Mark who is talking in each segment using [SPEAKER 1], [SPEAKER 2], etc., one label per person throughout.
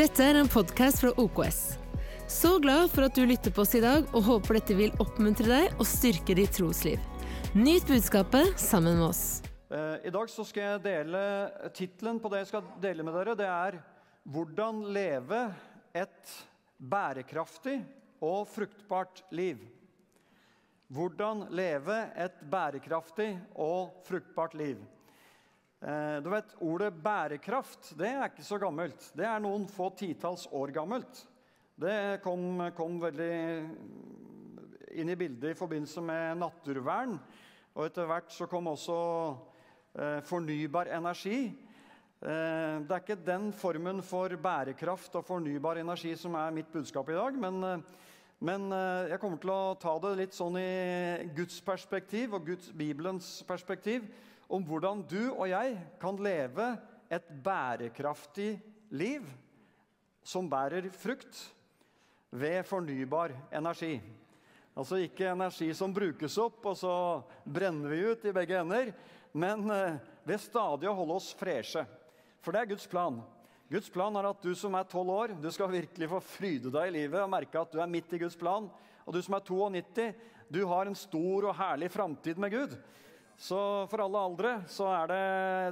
[SPEAKER 1] Dette er en podkast fra OKS. Så glad for at du lytter på oss i dag, og håper dette vil oppmuntre deg og styrke ditt trosliv. Nyt budskapet sammen med oss.
[SPEAKER 2] Eh, I dag så skal jeg dele Tittelen på det jeg skal dele med dere, det er 'Hvordan leve et bærekraftig og fruktbart liv'. Hvordan leve et bærekraftig og fruktbart liv. Eh, Du vet, Ordet bærekraft det er ikke så gammelt. Det er noen få titalls år gammelt. Det kom, kom veldig inn i bildet i forbindelse med naturvern. Og etter hvert så kom også eh, fornybar energi. Eh, det er ikke den formen for bærekraft og fornybar energi som er mitt budskap i dag, men, eh, men eh, jeg kommer til å ta det litt sånn i Guds perspektiv og Guds, Bibelens perspektiv om hvordan du og jeg kan leve et bærekraftig liv som bærer frukt ved fornybar energi. Altså ikke energi som brukes opp, og så brenner vi ut i begge ender, men eh, ved stadig å holde oss freshe. For det er Guds plan. Guds plan er at du som er 12 år, du skal virkelig få fryde deg i livet og merke at du er midt i Guds plan. Og du som er 92, du har en stor og herlig framtid med Gud. Så for alle aldre så er det,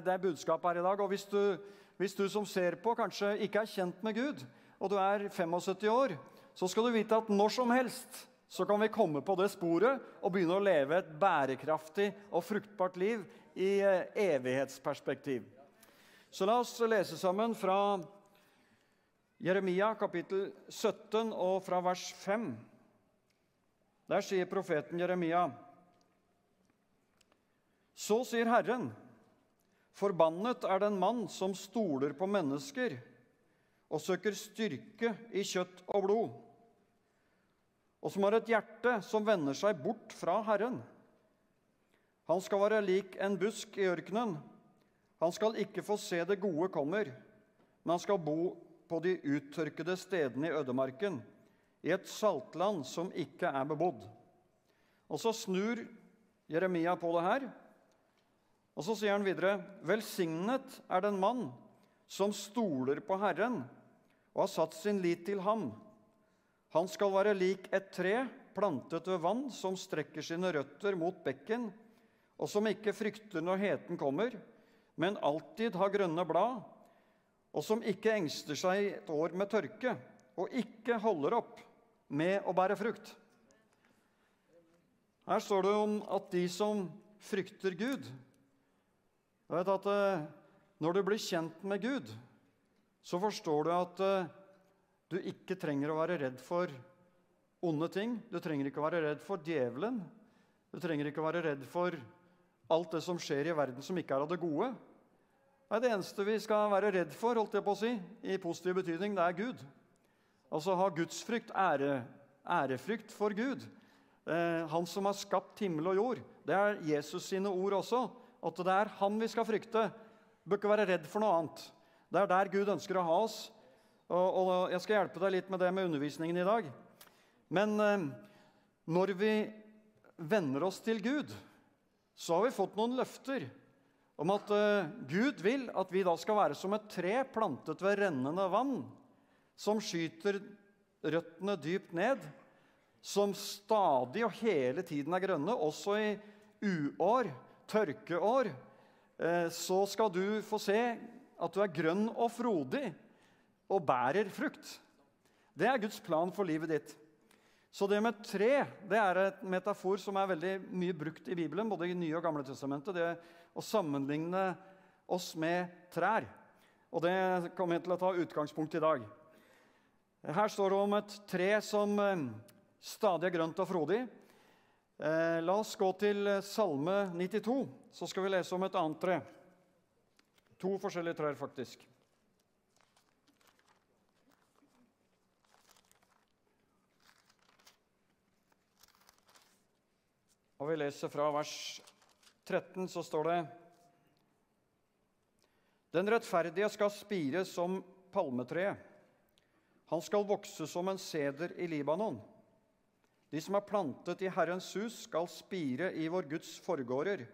[SPEAKER 2] det er budskap her i dag. Og hvis du, hvis du som ser på, kanskje ikke er kjent med Gud, og du er 75 år, så skal du vite at når som helst så kan vi komme på det sporet og begynne å leve et bærekraftig og fruktbart liv i eh, evighetsperspektiv. Så la oss lese sammen fra Jeremia kapittel 17 og fra vers 5. Der sier profeten Jeremia Så sier Herren, forbannet er den mann som stoler på mennesker og søker styrke i kjøtt og blod, og som har et hjerte som vender seg bort fra Herren. Han skal være lik en busk i ørkenen. Han skal ikke få se det gode kommer, men han skal bo på de uttørkede stedene i ødemarken, i et saltland som ikke er bebodd. Og så snur Jeremia på det her, og så sier han videre.: Velsignet er den mann som stoler på Herren og har satt sin lit til ham. Han skal være lik et tre plantet ved vann, som strekker sine røtter mot bekken, og som ikke frykter når heten kommer, men alltid har grønne blad, og som ikke engster seg et år med tørke, og ikke holder opp med å bære frukt. Her står det om at de som frykter Gud jeg vet at eh, Når du blir kjent med Gud, så forstår du at eh, du ikke trenger å være redd for onde ting. Du trenger ikke å være redd for djevelen. Du trenger ikke å være redd for alt det som skjer i verden som ikke er av det gode. Nei, Det eneste vi skal være redd for, holdt jeg på å si, i positiv betydning, det er Gud. Altså ha gudsfrykt, ære, ærefrykt for Gud. Eh, han som har skapt himmel og jord. Det er Jesus sine ord også. At det er han vi skal frykte. Bør ikke være redd for noe annet. Det er der Gud ønsker å ha oss. Og, og Jeg skal hjelpe deg litt med det med undervisningen i dag. Men eh, når vi venner oss til Gud, så har vi fått noen løfter om at eh, Gud vil at vi da skal være som et tre plantet ved rennende vann, som skyter røttene dypt ned, som stadig og hele tiden er grønne, også i uår, tørkeår. Eh, så skal du få se at du er grønn og frodig og bærer frukt. Det er Guds plan for livet ditt. Så det med tre det er et metafor som er veldig mye brukt i Bibelen, både i Nye og Gamle testamentet, det å sammenligne oss med trær. Og det kommer jeg til å ta utgangspunkt i dag. Her står det om et tre som eh, stadig er grønt og frodig. Eh, la oss gå til Salme 92, så skal vi lese om et annet tre. To forskjellige trær, faktisk. Og vi leser fra vers 13, så står det Den rettferdige skal spire som palmetreet. Han skal vokse som en seder i Libanon. De som er plantet i Herrens hus, skal spire i vår Guds forgårder.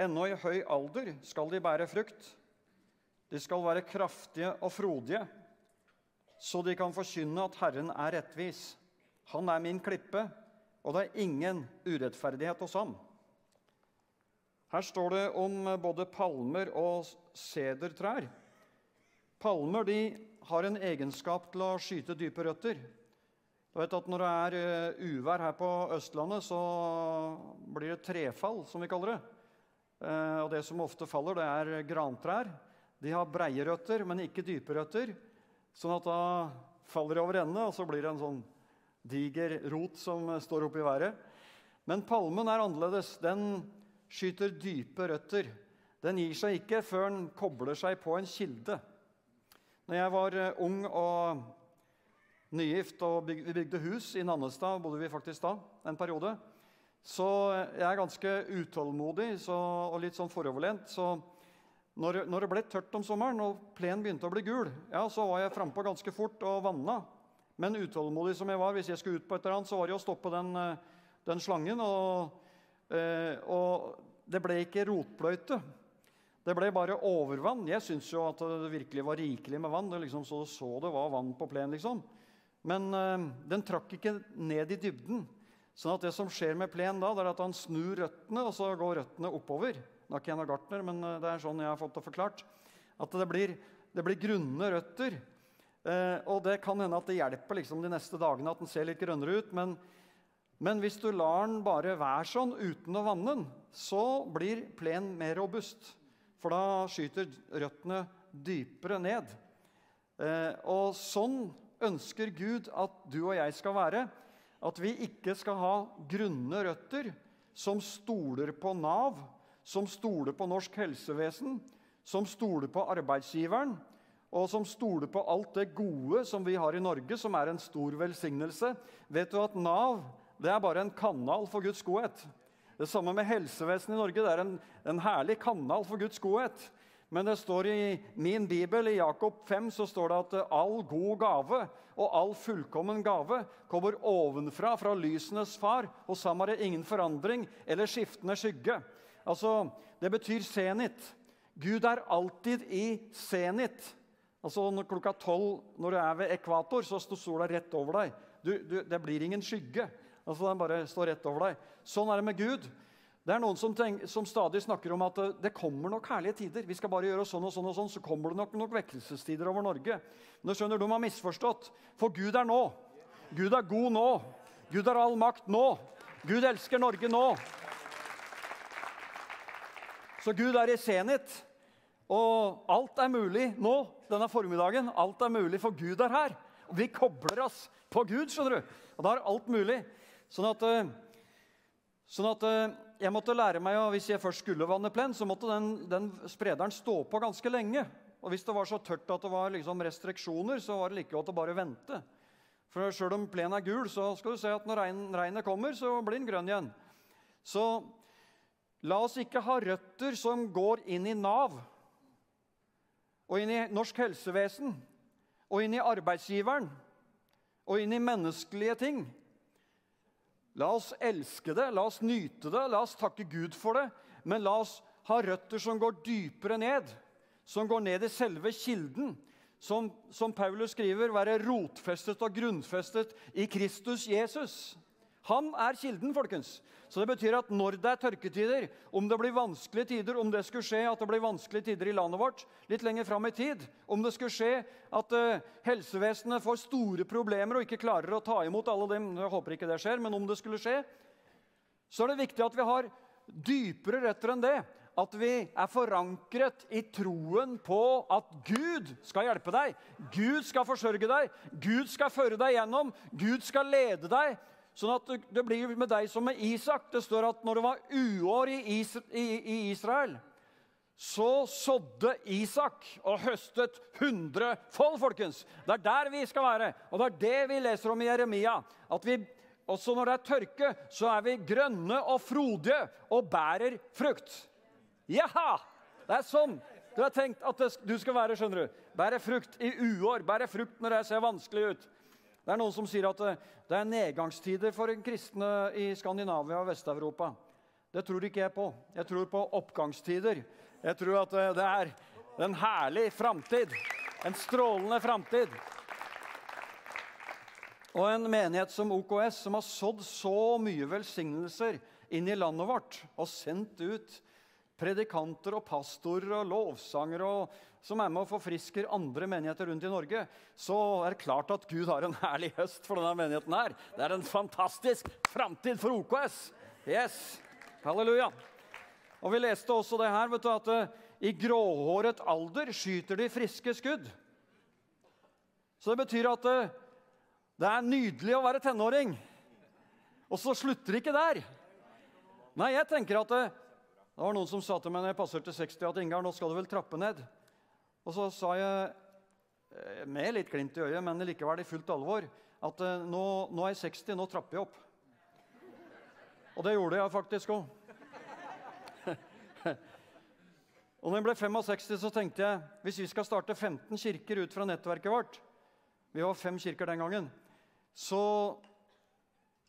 [SPEAKER 2] Ennå i høy alder skal de bære frukt. De skal være kraftige og frodige. så de kan forkynne at Herren er rettvis. Han er min klippe, og det er ingen urettferdighet hos ham. Her står det om både palmer og sedertrær. Palmer har en egenskap til å skyte dype røtter. Du vet at Når det er eh, uvær her på Østlandet, så blir det trefall, som vi kaller det. Eh, og Det som ofte faller, det er grantrær. De har breie røtter, men ikke dype røtter. Sånn at da faller de over ende, og så blir det en sånn diger rot som står oppe i været. Men palmen er annerledes. Den skyter dype røtter. Den gir seg ikke før den kobler seg på en kilde. Når jeg var eh, ung og nygift og byg, vi bygde hus i Nannestad, bodde vi faktisk da en periode, så jeg er ganske utålmodig så, og litt sånn foroverlent. Så når, når, det ble tørt om sommeren og plenen begynte å bli gul, ja, så var jeg frampå ganske fort og vanna. Men utålmodig som jeg var, hvis jeg skulle ut på et eller annet, så var det å stoppe den, eh, den slangen. Og, eh, og det ble ikke rotbløyte. Det ble bare overvann. Jeg syns jo at det virkelig var rikelig med vann. Det liksom så, så det var vann på plenen, liksom. Men øh, den trakk ikke ned i dybden. Sånn at det som skjer med plenen da, det er at han snur røttene, og så går røttene oppover. Nå er ikke jeg noen gartner, men eh, det er sånn jeg har fått det forklart. At det blir, det blir grunne røtter. Eh, og det kan hende at det hjelper liksom, de neste dagene at den ser litt grønnere ut. Men, men hvis du lar den bare være sånn uten å vanne den, så blir plenen mer robust. For da skyter røttene dypere ned. Eh, og sånn ønsker Gud at du og jeg skal være. At vi ikke skal ha grunne røtter som stoler på Nav, som stoler på norsk helsevesen, som stoler på arbeidsgiveren, og som stoler på alt det gode som vi har i Norge, som er en stor velsignelse. Vet du at Nav det er bare en kanal for Guds godhet? Det samme med helsevesenet i Norge. Det er en, en herlig kanal for Guds godhet. Men det står i min bibel, i Jakob 5, så står det at all god gave og all fullkommen gave kommer ovenfra, fra lysenes far. Hos ham er det ingen forandring eller skiftende skygge. Altså, Det betyr senit. Gud er alltid i senit. Altså når Klokka tolv når du er ved ekvator, så står sola rett over deg. Du, du, det blir ingen skygge. Altså Den bare står rett over deg. Sånn er det med Gud. Det er noen som, tenk, som, stadig snakker om at det kommer nok herlige tider. Vi skal bare gjøre sånn og sånn, og sånn, så kommer det nok, nok vekkelsestider over Norge. Men du skjønner, de har misforstått. For Gud er nå. Gud er god nå. Gud har all makt nå. Gud elsker Norge nå. Så Gud er i senit. Og alt er mulig nå denne formiddagen. Alt er mulig, for Gud er her. Og vi kobler oss på Gud, skjønner du. Og da er alt mulig. Sånn at, eh, sånn at eh, jeg måtte lære meg, og Hvis jeg først skulle vanne plen, så måtte den, den, sprederen stå på ganske lenge. Og Hvis det var så tørt at det var liksom restriksjoner, så var det like godt å bare vente. For Sjøl om plenen er gul, så skal du se at når regn, regnet kommer, så blir den grønn igjen. Så la oss ikke ha røtter som går inn i Nav og inn i norsk helsevesen og inn i arbeidsgiveren og inn i menneskelige ting. La oss elske det, la oss nyte det, la oss takke Gud for det. Men la oss ha røtter som går dypere ned, som går ned i selve kilden. Som, som Paulus skriver, være rotfestet og grunnfestet i Kristus Jesus. Han er kilden, folkens. Så det betyr at når det er tørketider, om det blir vanskelige tider, om det skulle skje at det blir vanskelige tider i landet vårt litt lenger fram i tid, om det skulle skje at uh, helsevesenet får store problemer og ikke klarer å ta imot alle dem Jeg håper ikke det skjer, men om det skulle skje, så er det viktig at vi har dypere røtter enn det. At vi er forankret i troen på at Gud skal hjelpe deg. Gud skal forsørge deg. Gud skal føre deg gjennom. Gud skal lede deg. Sånn at det blir med deg som med Isak. Det står at når det var uår i, Israel, så sådde Isak og høstet hundrefold, folkens. Det er der vi skal være. Og det er det vi leser om i Jeremia. At vi, også når det er tørke, så er vi grønne og frodige og bærer frukt. Jaha! Det er sånn du har tenkt at du skal være. skjønner du. Bære frukt i uår, bære frukt når det ser vanskelig ut. Det er noen som sier at eh, det er nedgangstider for kristne i Skandinavia og Vest-Europa. Det tror ikke jeg på. Jeg tror på oppgangstider. Jeg tror at eh, det er en herlig framtid. En strålende framtid. Og en menighet som OKS, som har sådd så mye velsignelser inn i landet vårt og sendt ut predikanter og pastorer og lovsangere som er med og forfrisker andre menigheter rundt i Norge, så er det klart at Gud har en herlig høst for denne menigheten her. Det er en fantastisk framtid for OKS. Yes. Halleluja. Og Vi leste også det her, vet du, at uh, i gråhåret alder skyter de friske skudd. Så det betyr at uh, det er nydelig å være tenåring. Og så slutter det ikke der. Nei, jeg tenker at det, var noen som sa til meg når jeg passerte 60, at Ingar, nå skal du vel trappe ned. Og så sa jeg, eh, med litt glimt i øyet, men likevel i fullt alvor, at eh, nå, nå er jeg 60, nå trapper jeg opp. Og det gjorde jeg faktisk òg. Og når jeg ble 65, så tenkte jeg hvis vi skal starte 15 kirker ut fra nettverket vårt Vi var fem kirker den gangen så,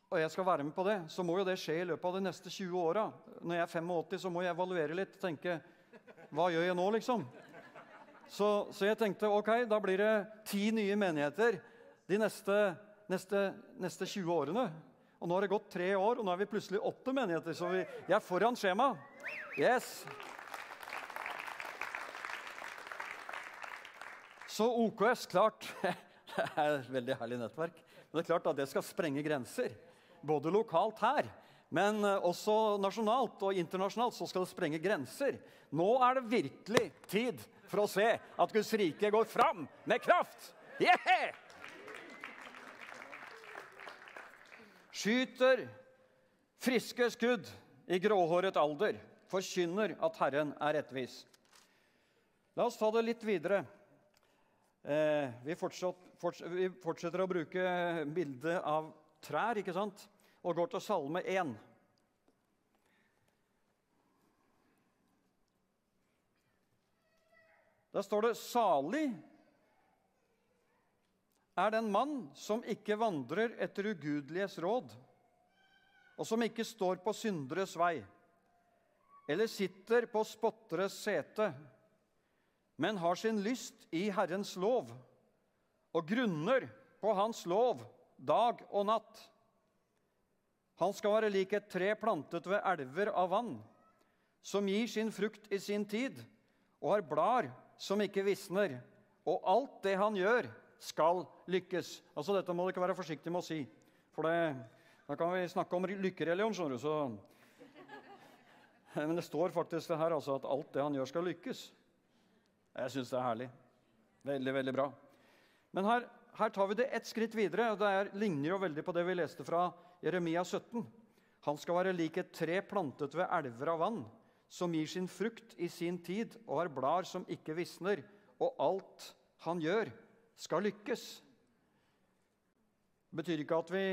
[SPEAKER 2] og jeg skal være med på det, så må jo det skje i løpet av de neste 20 åra. Når jeg er 85, så må jeg evaluere litt og tenke Hva gjør jeg nå, liksom? Så, så, jeg tenkte ok, da blir det ti nye menigheter de neste, neste, neste 20 årene. Og nå har det gått tre år, og nå er vi plutselig åtte menigheter. Så vi, jeg er foran skjema. Yes. Så OKS, klart. Det er et veldig herlig nettverk. Men det er klart at det skal sprenge grenser. Både lokalt her, men eh, også nasjonalt og internasjonalt så skal det sprenge grenser. Nå er det virkelig tid for å se at Guds rike går fram med kraft. Yeah! Skyter friske skudd i gråhåret alder, forkynner at Herren er rettvis. La oss ta det litt videre. Eh, vi, vi, fortsetter å bruke bildet av trær ikke sant? og går til Salme 1. Der står det 'Salig er den mann som ikke vandrer etter ugudeliges råd', og som ikke står på synderes vei, eller sitter på spotteres sete men har sin lyst i Herrens lov og grunner på Hans lov dag og natt. Han skal være lik et tre plantet ved elver av vann, som gir sin frukt i sin tid, og har blader som ikke visner. Og alt det han gjør, skal lykkes. Altså Dette må du ikke være forsiktig med å si, for det, da kan vi snakke om lykkereligion. skjønner du, så... Men det står faktisk det her altså, at alt det han gjør, skal lykkes. Jeg syns det er herlig. Veldig, veldig bra. Men her, her tar vi det ett skritt videre. og Det er, ligner jo veldig på det vi leste fra Jeremia 17. Han skal være lik et tre plantet ved elver av vann, som gir sin frukt i sin tid og har blader som ikke visner, og alt han gjør, skal lykkes. Det betyr ikke at vi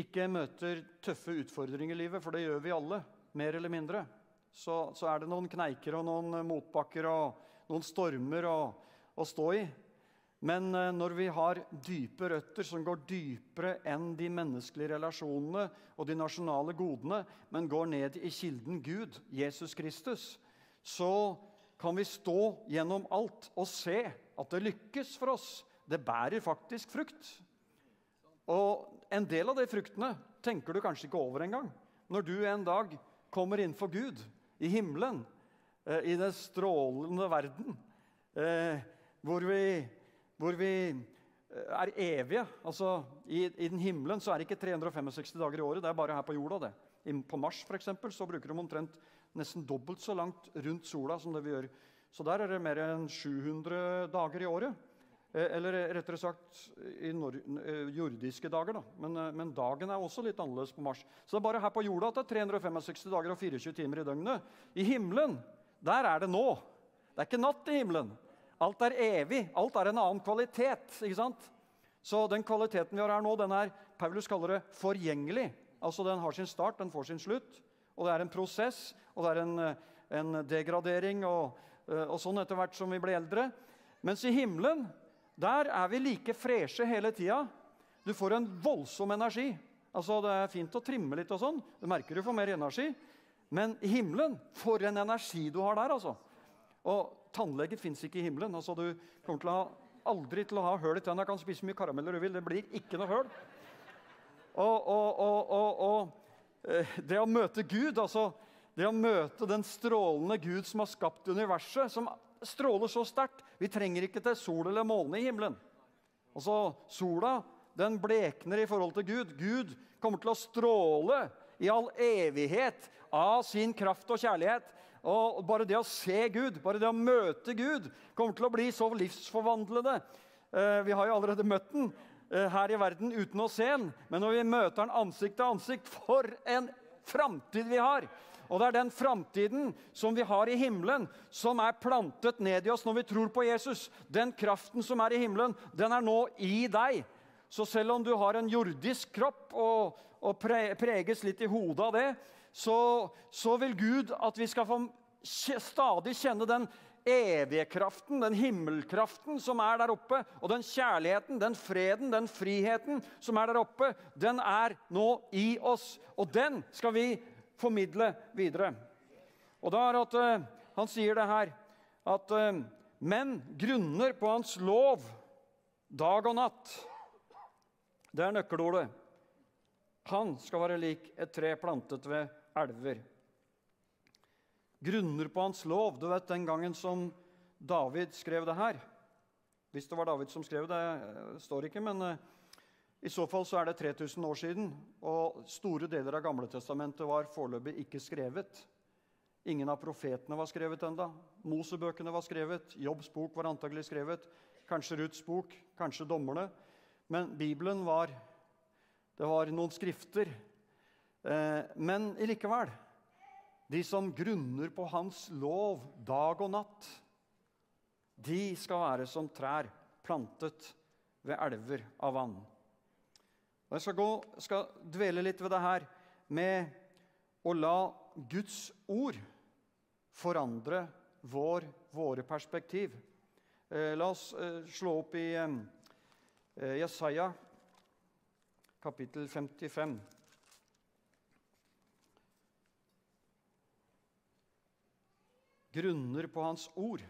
[SPEAKER 2] ikke møter tøffe utfordringer i livet, for det gjør vi alle, mer eller mindre. Så, så er det noen kneiker og noen motbakker og noen stormer å stå i. Men eh, når vi har dype røtter som går dypere enn de menneskelige relasjonene og de nasjonale godene, men går ned i kilden Gud, Jesus Kristus, så kan vi stå gjennom alt og se at det lykkes for oss. Det bærer faktisk frukt. Og en del av de fruktene tenker du kanskje ikke over engang. Når du en dag kommer inn for Gud i himmelen, Eh, i den strålende verden eh, hvor vi, hvor vi eh, er evige. Altså, i, i, den himmelen så er det ikke 365 dager i året. Det er bare her på jorda. det. På Mars for eksempel, så bruker de omtrent nesten dobbelt så langt rundt sola som det vi gjør. Så der er det mer enn 700 dager i året. Eh, eller rettere sagt i eh, jordiske dager. Da. Men, eh, men, dagen er også litt annerledes på Mars. Så det er bare her på jorda at det er 365 dager og 24 timer i døgnet. I himmelen der er det nå. Det er ikke natt i himmelen. Alt er evig. Alt er en annen kvalitet. ikke sant? Så den kvaliteten vi har her nå, den er Paulus kaller det forgjengelig. Altså Den har sin start, den får sin slutt. Og det er en prosess, og det er en, en degradering og, og sånn etter hvert som vi blir eldre. Mens i himmelen der er vi like freshe hele tida. Du får en voldsom energi. Altså, Det er fint å trimme litt, og sånn. Du merker du får mer energi. Men i himmelen For en energi du har der, altså. Og tannleger fins ikke i himmelen. Altså, du kommer til å ha aldri til å ha høl i tenna. Kan spise så mye karameller du vil. Det blir ikke noe høl. Og, og, og, og eh, det å møte Gud, altså det å møte den strålende Gud som har skapt universet, som stråler så sterkt Vi trenger ikke til sol eller måne i himmelen. Altså, Sola den blekner i forhold til Gud. Gud kommer til å stråle i all evighet av sin kraft og kjærlighet. Og Bare det å se Gud, bare det å møte Gud, kommer til å bli så livsforvandlende. Eh, vi har jo allerede møtt den eh, her i verden uten å se den. Men når vi møter den ansikt til ansikt For en framtid vi har! Og det er den framtiden som vi har i himmelen, som er plantet ned i oss når vi tror på Jesus. Den kraften som er i himmelen, den er nå i deg. Så selv om du har en jordisk kropp og, og preges litt i hodet av det, så, så vil Gud at vi skal få stadig kjenne den evige kraften, den himmelkraften som er der oppe. Og den kjærligheten, den freden, den friheten som er der oppe, den er nå i oss. Og den skal vi formidle videre. Og da er at uh, Han sier det her at uh, menn grunner på hans lov dag og natt. Det er nøkkelordet. Han skal være lik et tre plantet ved elver grunner på hans lov. Du vet den gangen som David skrev det her. Hvis det var David som skrev det, eh, står ikke, men uh, i så fall så er det 3000 år siden. Og store deler av Gamletestamentet var foreløpig ikke skrevet. Ingen av profetene var skrevet enda. Mosebøkene var skrevet. Jobbs bok var antagelig skrevet. Kanskje Ruths bok, kanskje dommerne. Men Bibelen var Det var noen skrifter. Eh, men likevel de som grunner på Hans lov dag og natt, de skal være som trær plantet ved elver av vann. Jeg skal, gå, skal dvele litt ved det her med å la Guds ord forandre vår, våre perspektiv. Eh, la oss eh, slå opp i eh, Jesaja kapittel 55. grunner på Hans ord,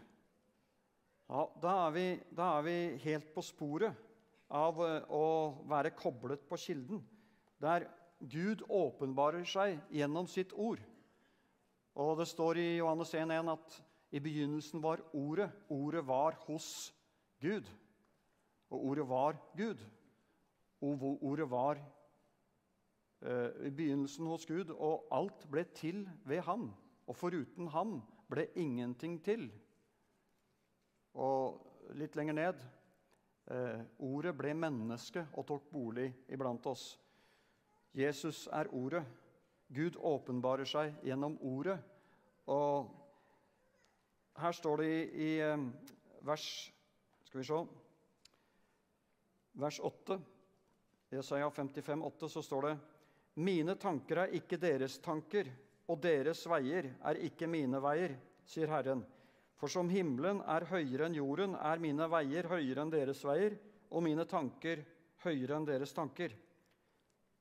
[SPEAKER 2] ja, da, er vi, da er vi helt på sporet av eh, å være koblet på kilden, der Gud åpenbarer seg gjennom sitt ord. Og Det står i Johannes 1,1 at i begynnelsen var Ordet. Ordet var hos Gud. Og ordet var Gud. Og ordet var eh, i begynnelsen hos Gud, og alt ble til ved ham. Og foruten ham ble ingenting til. Og litt lenger ned eh, Ordet ble menneske og tok bolig iblant oss. Jesus er Ordet. Gud åpenbarer seg gjennom Ordet. Og her står det i, i eh, vers Skal vi se Vers 8. Jesaja 55, 8, så står det Mine tanker er ikke deres tanker, og deres veier er ikke mine veier, sier Herren. For som himmelen er høyere enn jorden, er mine veier høyere enn deres veier, og mine tanker høyere enn deres tanker.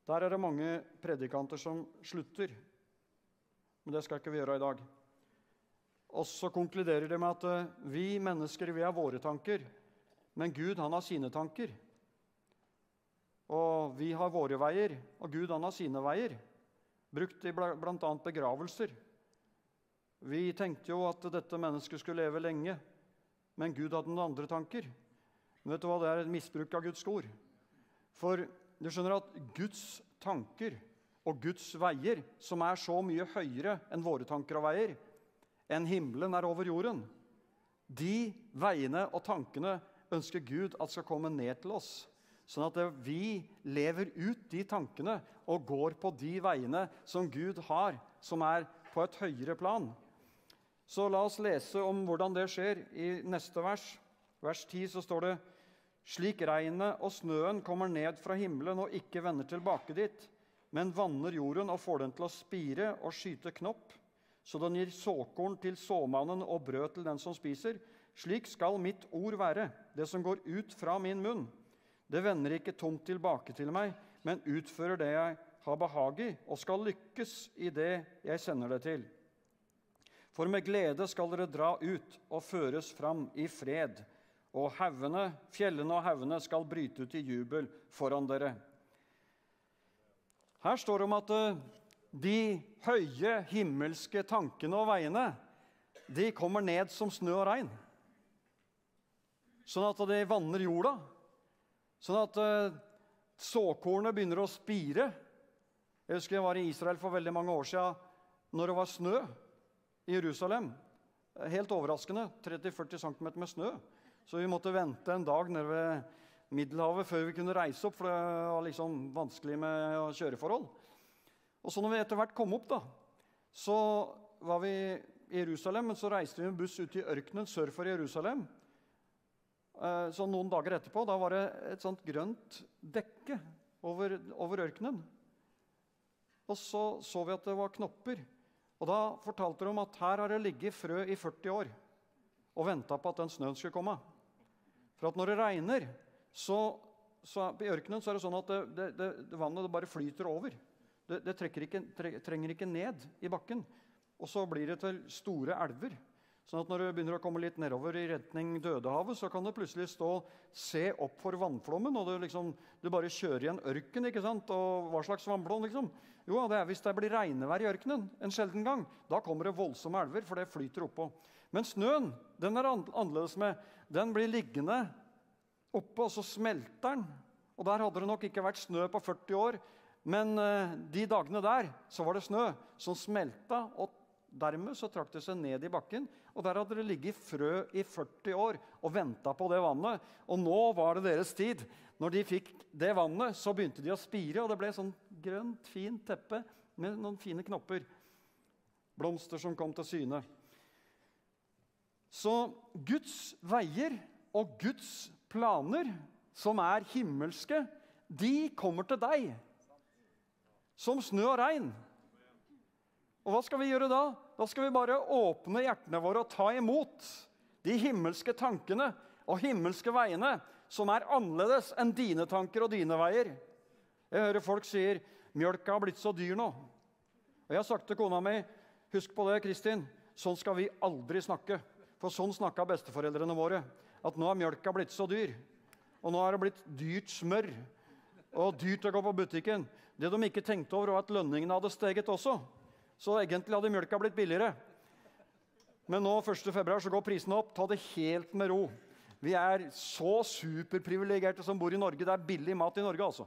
[SPEAKER 2] Der er det mange predikanter som slutter, men det skal ikke vi gjøre i dag. Og så konkluderer de med at eh, vi mennesker vi har våre tanker, men Gud han har sine tanker. Og vi har våre veier, og Gud han har sine veier brukt i bl.a. begravelser. Vi tenkte jo at dette mennesket skulle leve lenge, men Gud hadde noen andre tanker. Men vet du hva? Det er et misbruk av Guds ord. For du skjønner at Guds tanker og Guds veier, som er så mye høyere enn våre tanker og veier, enn himmelen er over jorden, de veiene og tankene ønsker Gud at skal komme ned til oss. Sånn at vi lever ut de tankene og går på de veiene som Gud har, som er på et høyere plan. Så la oss lese om hvordan det skjer i neste vers. Vers 10 så står det slik regnet og snøen kommer ned fra himmelen og ikke vender tilbake dit, men vanner jorden og får den til å spire og skyte knopp, så den gir såkorn til såmannen og brød til den som spiser. Slik skal mitt ord være, det som går ut fra min munn. Det vender ikke tomt tilbake til meg, men utfører det jeg har behag i, og skal lykkes i det jeg sender det til. For med glede skal dere dra ut og føres fram i fred. og haugene, fjellene og haugene skal bryte ut i jubel foran dere. Her står det om at eh, de høye himmelske tankene og veiene de kommer ned som snø og regn. Sånn at de vanner jorda. Sånn at uh, såkornet begynner å spire. Jeg husker jeg var i Israel for veldig mange år siden når det var snø i Jerusalem. Helt overraskende. 30-40 cm med snø. Så vi måtte vente en dag nede ved Middelhavet før vi kunne reise opp, for det var liksom vanskelig med kjøreforhold. Og så når vi etter hvert kom opp, da, så var vi i Jerusalem, men så reiste vi med buss ut i ørkenen sør for Jerusalem. Eh, så noen dager etterpå da var det et sånt grønt dekke over, over ørkenen. Og så så vi at det var knopper. Og da fortalte de at her har det ligget frø i 40 år og venta på at den snøen skulle komme. For at når det regner, så, så i ørkenen så er det sånn at det, det, det, vannet bare flyter over. Det, det ikke, trenger ikke ned i bakken. Og så blir det til store elver. Sånn at Når du begynner å komme litt nedover i retning Dødehavet, så kan det plutselig stå se opp for vannflommen, og du, liksom, du bare kjører i en ørken. ikke sant? Og hva slags vannflom? liksom? Jo, det er hvis det blir regnevær i ørkenen en sjelden gang. Da kommer det voldsomme elver, for det flyter oppå. Men snøen den er annerledes med. Den blir liggende oppe, og så smelter den. Og Der hadde det nok ikke vært snø på 40 år, men uh, de dagene der så var det snø som smelta. og Dermed så trakk det seg ned i bakken, og der hadde det ligget frø i 40 år og venta på det vannet. Og nå var det deres tid. Når de fikk det vannet, så begynte de å spire, og det ble sånn grønt, fint teppe med noen fine knopper. Blomster som kom til syne. Så Guds veier og Guds planer, som er himmelske, de kommer til deg som snø og regn. Og hva skal vi gjøre da? Da skal vi bare åpne hjertene våre og ta imot de himmelske tankene og himmelske veiene som er annerledes enn dine tanker og dine veier. Jeg hører folk sier 'mjølka har blitt så dyr nå'. Og Jeg har sagt til kona mi 'Husk på det, Kristin. Sånn skal vi aldri snakke.' For sånn snakka besteforeldrene våre. At nå er mjølka blitt så dyr. Og nå er det blitt dyrt smør. Og dyrt å gå på butikken. Det de ikke tenkte over, var at lønningene hadde steget også. Så egentlig hadde mjølka blitt billigere. Men nå 1. februar, så går prisene opp. Ta det helt med ro. Vi er så superprivilegerte som bor i Norge. Det er billig mat i Norge, altså.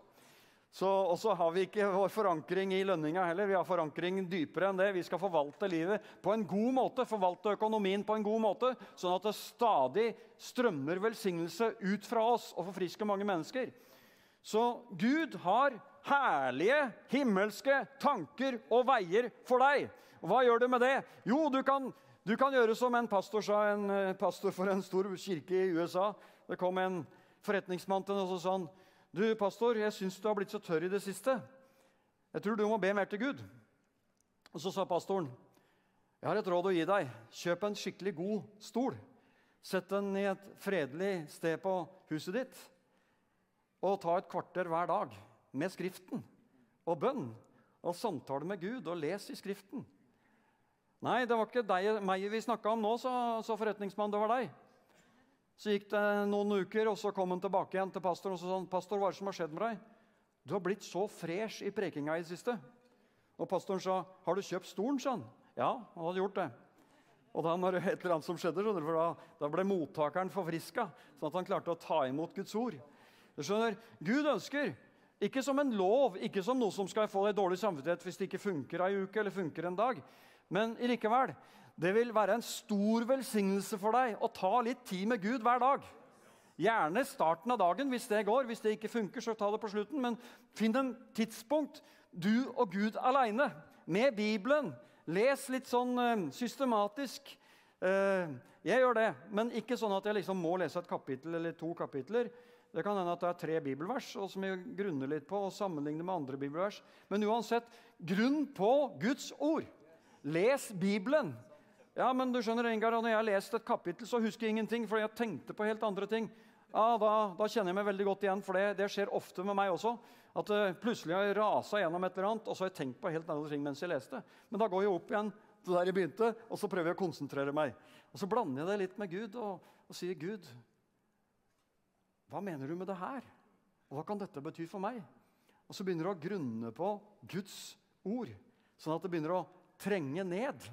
[SPEAKER 2] Og så har vi ikke vår forankring i lønninga heller. Vi har forankring dypere enn det. Vi skal forvalte livet på en god måte, forvalte økonomien på en god måte, sånn at det stadig strømmer velsignelse ut fra oss og forfrisker mange mennesker. Så Gud har herlige himmelske tanker og veier for deg. Og hva gjør du med det? Jo, du kan, du kan gjøre som en pastor sa, en eh, pastor for en stor kirke i USA. Det kom en forretningsmann til ham og sa han, du, pastor, jeg syns du har blitt så tørr i det siste. Jeg tror du må be mer til Gud. Og Så sa pastoren, jeg har et råd å gi deg. Kjøp en skikkelig god stol. Sett den i et fredelig sted på huset ditt. Og ta et kvarter hver dag med Skriften og bønn og samtale med Gud og les i Skriften. Nei, det var ikke deg, meg vi snakka om nå, sa, så, forretningsmann, Det var deg. Så gikk det noen uker, og så kom han tilbake igjen til pastoren og så sa han, pastor, hva er det som har skjedd med deg? Du har blitt så fresh i prekinga i det siste. Og pastoren sa, har du kjøpt stolen? sa han. Ja, han hadde gjort det. Og da var det et eller annet som skjedde, for da, da ble mottakeren forfriska, sånn at han klarte å ta imot Guds ord. Du skjønner, Gud ønsker ikke som en lov, ikke som noe som skal få deg dårlig samvittighet hvis det ikke funker ei uke eller funker en dag. Men likevel, det vil være en stor velsignelse for deg å ta litt tid med Gud hver dag. Gjerne starten av dagen hvis det går. Hvis det ikke funker, så ta det på slutten. Men finn en tidspunkt, du og Gud aleine, med Bibelen. Les litt sånn uh, systematisk. Uh, jeg gjør det, men ikke sånn at jeg liksom må lese et kapittel eller to kapitler. Det kan hende at det er tre bibelvers og som jeg grunner litt på og sammenligner med andre bibelvers. Men uansett, grunn på Guds ord. Les Bibelen. Ja, men du skjønner, Ingar, Når jeg har lest et kapittel, så husker jeg ingenting, for jeg tenkte på helt andre ting. Ja, da, da, kjenner jeg meg veldig godt igjen, for det, det skjer ofte med meg også. At uh, plutselig har jeg rasa gjennom et eller annet, og så har jeg tenkt på helt andre ting mens jeg leste. Men da går jeg opp igjen til der jeg begynte, og så prøver jeg å konsentrere meg. Og så blander jeg det litt med Gud og, og sier, 'Gud, Hva mener du med det her? Og hva kan dette bety for meg? Og så begynner du å grunne på Guds ord, sånn at det begynner å trenge ned.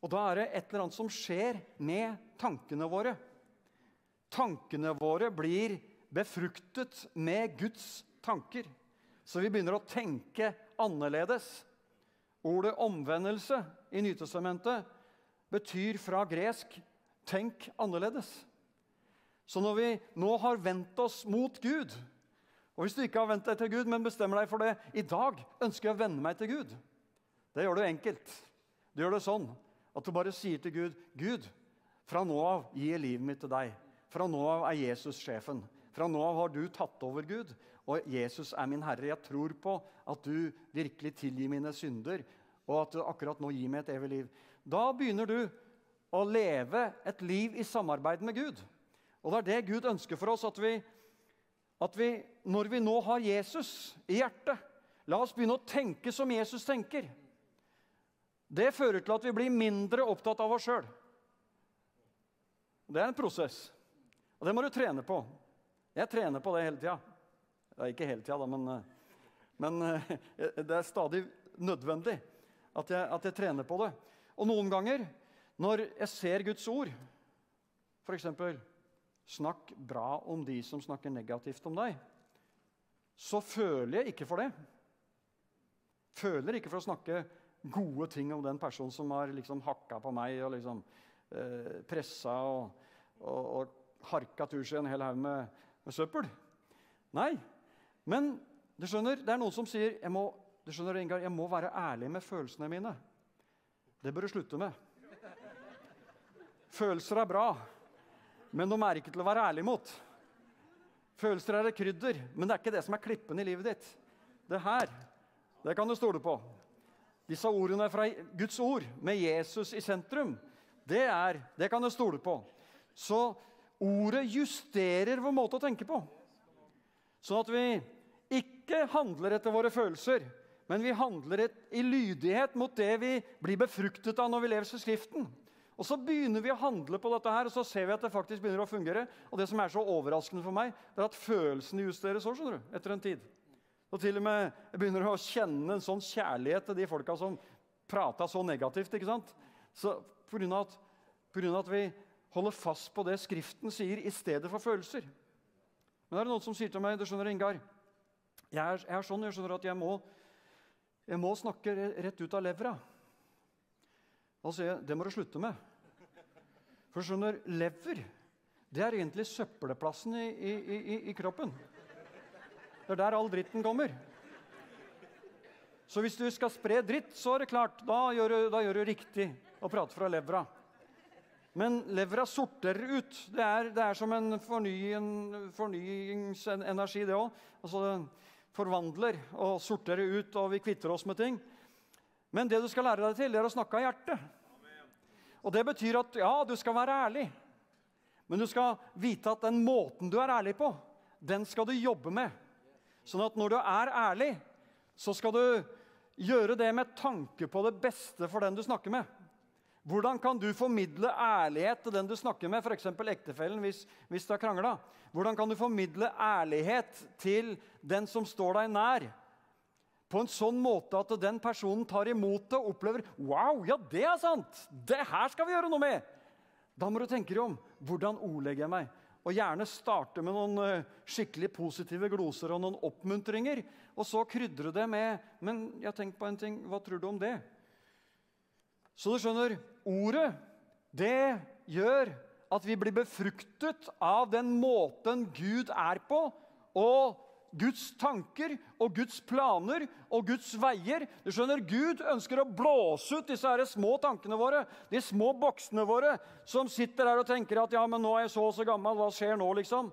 [SPEAKER 2] Og da er det et eller annet som skjer med tankene våre. Tankene våre blir befruktet med Guds tanker. Så vi begynner å tenke annerledes. Ordet omvendelse i Nytestamentet betyr fra gresk 'tenk annerledes'. Så når vi nå har vendt oss mot Gud Og hvis du ikke har vendt deg til Gud, men bestemmer deg for det i dag ønsker jeg å vende meg til Gud. Det gjør du enkelt. Du gjør det sånn at du bare sier til Gud 'Gud, fra nå av gir jeg livet mitt til deg.' Fra nå av er Jesus sjefen. Fra nå av har du tatt over, Gud. Og Jesus er min Herre. Jeg tror på at du virkelig tilgir mine synder, og at du akkurat nå gir meg et evig liv. Da begynner du å leve et liv i samarbeid med Gud. Og det er det Gud ønsker for oss, at vi, at vi når vi nå har Jesus i hjertet La oss begynne å tenke som Jesus tenker. Det fører til at vi blir mindre opptatt av oss sjøl. Det er en prosess, og det må du trene på. Jeg trener på det hele tida. Ikke hele tida, men, men, det er stadig nødvendig at jeg, at jeg, trener på det. Og noen ganger, når jeg ser Guds ord, f.eks.: Snakk bra om de som snakker negativt om deg. Så føler jeg ikke for det. Føler ikke for å snakke gode ting om den personen som har liksom hakka på meg og liksom eh, pressa og, og, og harka tur seg en hel haug med, med, søppel. Nei. Men du skjønner, det er noen som sier jeg må, du skjønner, Ingar, jeg må være ærlig med følelsene mine. Det bør du slutte med. Følelser er bra, men de er ikke til å være ærlig mot. Følelser er et krydder, men det er ikke det som er klippen i livet ditt. Det her, det kan du stole på. Disse ordene fra Guds ord, med Jesus i sentrum, det, er, det kan du stole på. Så ordet justerer vår måte å tenke på. Sånn at vi ikke handler etter våre følelser, men vi handler i lydighet mot det vi blir befruktet av når vi lever i Skriften. Og Så begynner vi å handle på dette, her, og så ser vi at det faktisk begynner å fungere. Og det som er så overraskende for meg, det er at følelsene justeres òg, skjønner du, etter en tid. Og til og med jeg begynner å kjenne en sånn kjærlighet til de folka som prata så negativt. ikke sant? Så av at, på grunn av at vi holder fast på det Skriften sier, i stedet for følelser. Men det er noen som sier til meg du skjønner, Ingar, jeg er, jeg er sånn jeg skjønner at jeg må, jeg må snakke rett ut av levra. Da sier jeg det må du slutte med. For skjønner, lever det er egentlig søppelplassen i, i, i, i kroppen. Det er der all dritten kommer. Så hvis du skal spre dritt, så er det klart, da gjør du, da gjør du riktig å prate fra levra. Men levra sorterer ut. Det er, det er som en, fornying, fornyingsenergi, det òg. Altså, den forvandler og sorterer ut, og vi kvitter oss med ting. Men det du skal lære deg til, det er å snakke av hjertet. Og det betyr at ja, du skal være ærlig. Men du skal vite at den måten du er ærlig på, den skal du jobbe med. Sånn at når du er ærlig, så skal du gjøre det med tanke på det beste for den du snakker med. Hvordan kan du formidle ærlighet til den du snakker med, f.eks. ektefellen, hvis, hvis du har krangla? Hvordan kan du formidle ærlighet til den som står deg nær? På en sånn måte at den personen tar imot det og opplever Wow, ja, det er sant! Det her skal vi gjøre noe med! Da må du tenke deg om. Hvordan ordlegger jeg meg? Og gjerne starte med noen eh, skikkelig positive gloser og noen oppmuntringer. Og så krydre det med Men jeg tenker på en ting. Hva tror du om det? Så du skjønner, ordet, det gjør at vi blir befruktet av den måten Gud er på, og Guds tanker og Guds planer og Guds veier. Du skjønner, Gud ønsker å blåse ut disse her små tankene våre, de små boksene våre, som sitter her og tenker at ja, men nå er jeg så og så gammel, hva skjer nå, liksom?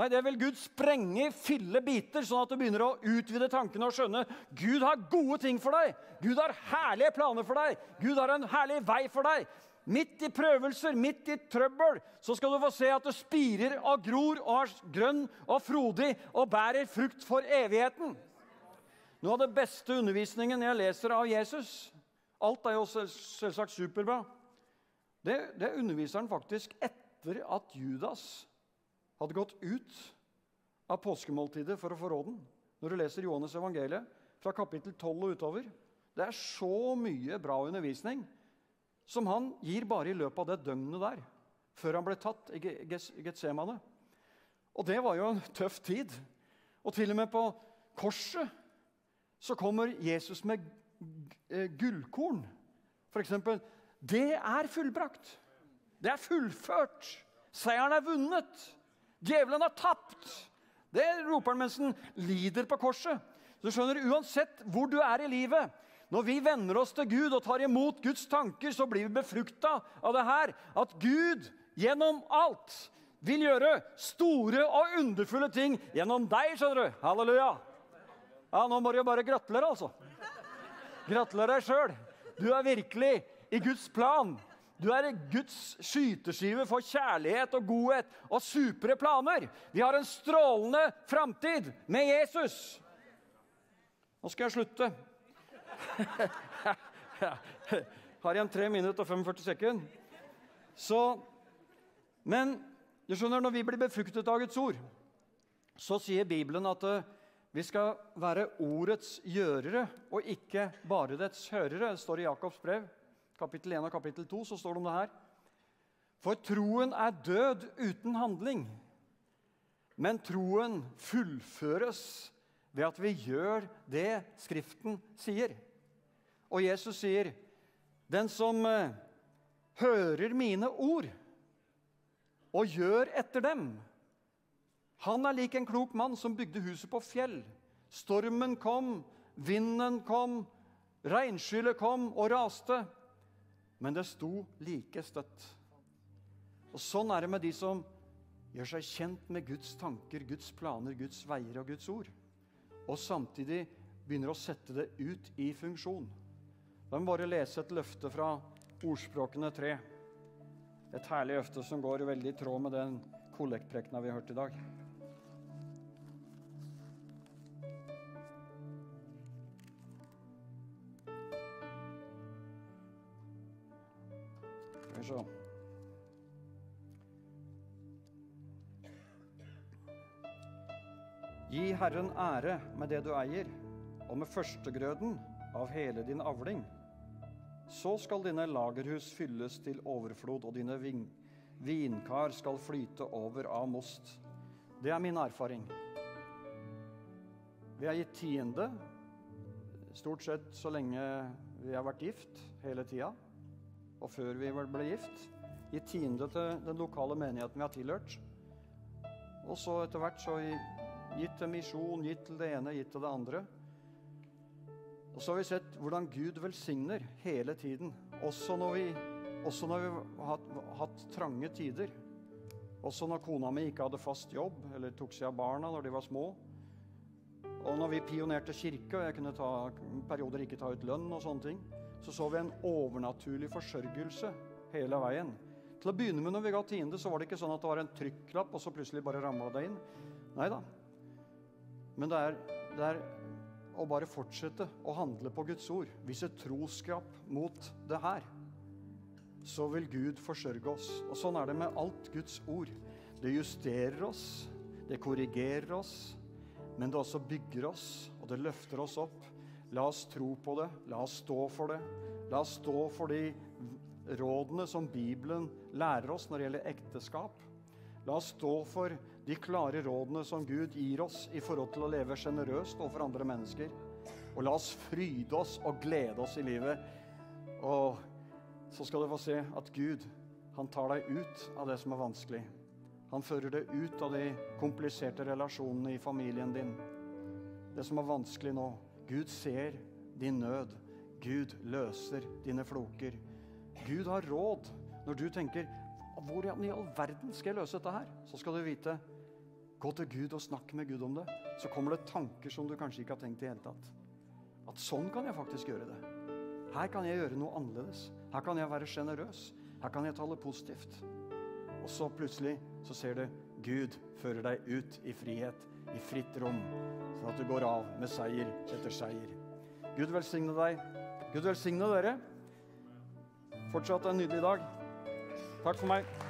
[SPEAKER 2] Nei, det vil Gud sprenge i fille biter, sånn at du begynner å utvide tankene og skjønne Gud har gode ting for deg. Gud har herlige planer for deg. Gud har en herlig vei for deg. Midt i prøvelser, midt i trøbbel, så skal du få se at det spirer og gror og er grønn og frodig og bærer frukt for evigheten. Noe av det beste undervisningen jeg leser av Jesus Alt er jo selvsagt superbra. Det, det underviser han faktisk etter at Judas hadde gått ut av påskemåltidet for å få råden. Når du leser Johannes evangeliet fra kapittel 12 og utover. Det er så mye bra undervisning som han gir bare i løpet av det døgnet der, før han ble tatt i Getsemane. Og det var jo en tøff tid. Og til og med på korset så kommer Jesus med eh, gullkorn. For eksempel, det er fullbrakt. Det er fullført. Seieren er vunnet. Djevelen har tapt. Det roper han mens han lider på korset. Du skjønner, Uansett hvor du er i livet, når vi vender oss til Gud og tar imot Guds tanker, så blir vi befrukta av det her. At Gud gjennom alt vil gjøre store og underfulle ting gjennom deg. skjønner du. Halleluja. Ja, Nå må du jo bare gratulere, altså. Gratulerer deg sjøl. Du er virkelig i Guds plan. Du er Guds skyteskive for kjærlighet og godhet og supre planer. Vi har en strålende framtid med Jesus. Nå skal jeg slutte. Har igjen 3 minutter og 45 sekunder. Så Men du skjønner, når vi blir befruktet av Guds ord, så sier Bibelen at eh, vi skal være ordets gjørere og ikke bare dets hørere. Det står i Jakobs brev kapittel 1 og kapittel 2 så står det om det her. For troen er død uten handling. Men troen fullføres ved at vi gjør det Skriften sier. Og Jesus sier, 'Den som eh, hører mine ord og gjør etter dem' Han er lik en klok mann som bygde huset på fjell. Stormen kom, vinden kom, regnskyllet kom og raste men det sto like støtt. Og Sånn er det med de som gjør seg kjent med Guds tanker, Guds planer, Guds veier og Guds ord. Og samtidig begynner å sette det ut i funksjon. La meg bare lese et løfte fra Ordspråkene 3. Et herlig løfte som går veldig i tråd med den kollektprekena vi har hørt i dag. så. Gi Herren ære med det du eier, og med førstegrøden av hele din avling. Så skal dine lagerhus fylles til overflod, og dine vinkar skal flyte over av most. Det er min erfaring. Vi har gitt tiende stort sett så lenge vi har vært gift, hele tida og før vi ble gift. Gitt tiende til den lokale menigheten vi har tilhørt. Og så etter hvert så gitt til misjon, gitt til det ene, gitt til det andre. Og så har vi sett hvordan Gud velsigner hele tiden. Også når vi, også når vi har hatt, trange tider. Også når kona mi ikke hadde fast jobb eller tok seg av barna når de var små. Og når vi pionerte kirke og jeg kunne ta perioder ikke ta ut lønn og sånne ting så så vi en overnaturlig forsørgelse hele veien. Til å begynne med når vi ga tiende, så var det ikke sånn at det var en trykklapp, og så plutselig bare ramla det inn. Nei da. Men det er, det er å bare fortsette å handle på Guds ord, vise troskap mot det her, så vil Gud forsørge oss. Og sånn er det med alt Guds ord. Det justerer oss, det korrigerer oss, men det også bygger oss, og det løfter oss opp. La oss tro på det. La oss stå for det. La oss stå for de rådene som Bibelen lærer oss når det gjelder ekteskap. La oss stå for de klare rådene som Gud gir oss i forhold til å leve sjenerøst overfor andre mennesker. Og la oss fryde oss og glede oss i livet. Og så skal du få se at Gud, han tar deg ut av det som er vanskelig. Han fører deg ut av de kompliserte relasjonene i familien din. Det som er vanskelig nå. Gud ser din nød. Gud løser dine floker. Gud har råd. Når du tenker 'Hvordan i all verden skal jeg løse dette her?' så skal du vite Gå til Gud og snakk med Gud om det. Så kommer det tanker som du kanskje ikke har tenkt i hele tatt. At sånn kan jeg faktisk gjøre det. Her kan jeg gjøre noe annerledes. Her kan jeg være sjenerøs. Her kan jeg tale positivt. Og så plutselig så ser du Gud fører deg ut i frihet i fritt rom, sånn at du går av med seier etter seier. Gud velsigne deg. Gud velsigne dere. Fortsatt en nydelig dag. Takk for meg.